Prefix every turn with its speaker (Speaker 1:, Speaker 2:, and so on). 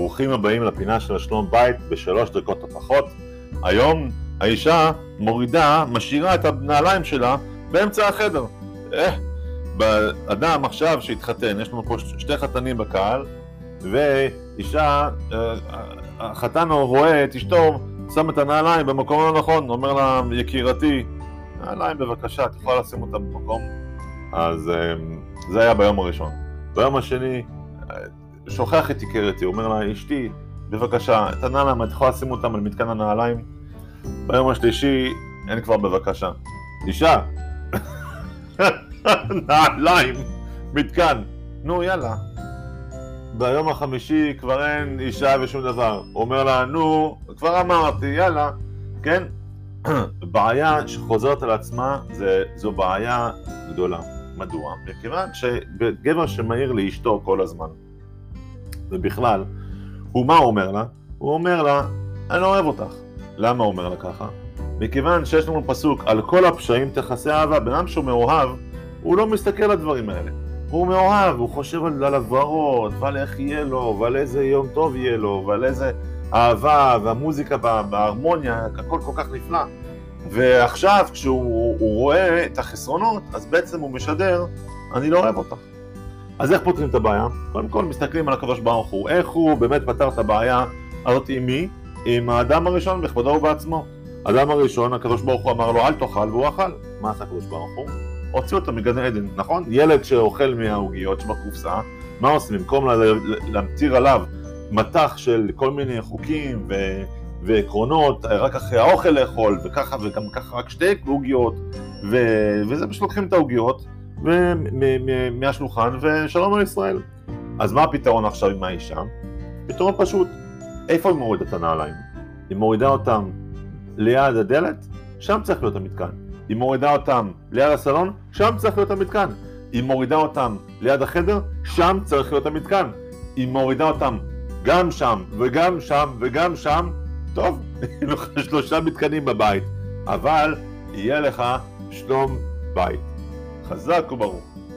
Speaker 1: ברוכים הבאים לפינה של השלום בית בשלוש דקות או פחות. היום האישה מורידה, משאירה את הנעליים שלה באמצע החדר. אה, אדם עכשיו שהתחתן, יש לנו פה שתי חתנים בקהל, ואישה, אה, החתן רואה את אשתו שם את הנעליים במקום הלא נכון, אומר לה, יקירתי, נעליים בבקשה, את יכולה לשים אותם במקום. אז אה, זה היה ביום הראשון. ביום השני, שוכח את יקירתי, אומר לה, אשתי, בבקשה, את הנעליים, את יכולה לשים אותם על מתקן הנעליים? ביום השלישי, אין כבר בבקשה. אישה, נעליים, מתקן, נו יאללה. ביום החמישי כבר אין אישה ושום דבר. הוא אומר לה, נו, כבר אמרתי, יאללה, כן? בעיה שחוזרת על עצמה, זה, זו בעיה גדולה. מדוע? מכיוון שגבר שמעיר לאשתו כל הזמן, ובכלל, הוא מה אומר לה? הוא אומר לה, אני לא אוהב אותך. למה הוא אומר לה ככה? מכיוון שיש לנו פסוק, על כל הפשעים תכסה אהבה. בן אדם שהוא מאוהב, הוא לא מסתכל על הדברים האלה. הוא מאוהב, הוא חושב על, על ועל איך יהיה לו, ועל איזה יום טוב יהיה לו, ועל איזה אהבה, והמוזיקה בהרמוניה, הכל כל כך נפלא. ועכשיו, כשהוא רואה את החסרונות, אז בעצם הוא משדר, אני לא אוהב אותך. אז איך פותרים את הבעיה? קודם כל מסתכלים על הקדוש ברוך הוא, איך הוא באמת פתר את הבעיה הזאת עם מי? עם האדם הראשון בכבודו ובעצמו. האדם הראשון, הקדוש ברוך הוא אמר לו אל תאכל והוא אכל. מה עשה הקדוש ברוך הוא? הוציא אותו מגן עדן, נכון? ילד שאוכל מהעוגיות שבקופסה, מה עושים? במקום להמטיר עליו מטח של כל מיני חוקים ו... ועקרונות, רק אחרי האוכל לאכול, וככה וגם ככה רק שתי עוגיות, ו... וזה פשוט לוקחים את העוגיות מהשולחן ושלום על ישראל. אז מה הפתרון עכשיו עם האישה? פתרון פשוט. איפה היא מורידה את הנעליים? היא מורידה אותם ליד הדלת? שם צריך להיות המתקן. היא מורידה אותם ליד הסלון? שם צריך להיות המתקן. היא מורידה אותם ליד החדר? שם צריך להיות המתקן. היא מורידה אותם גם שם וגם שם וגם שם? טוב, יהיו לך שלושה מתקנים בבית, אבל יהיה לך שלום בית. חזק וברוך.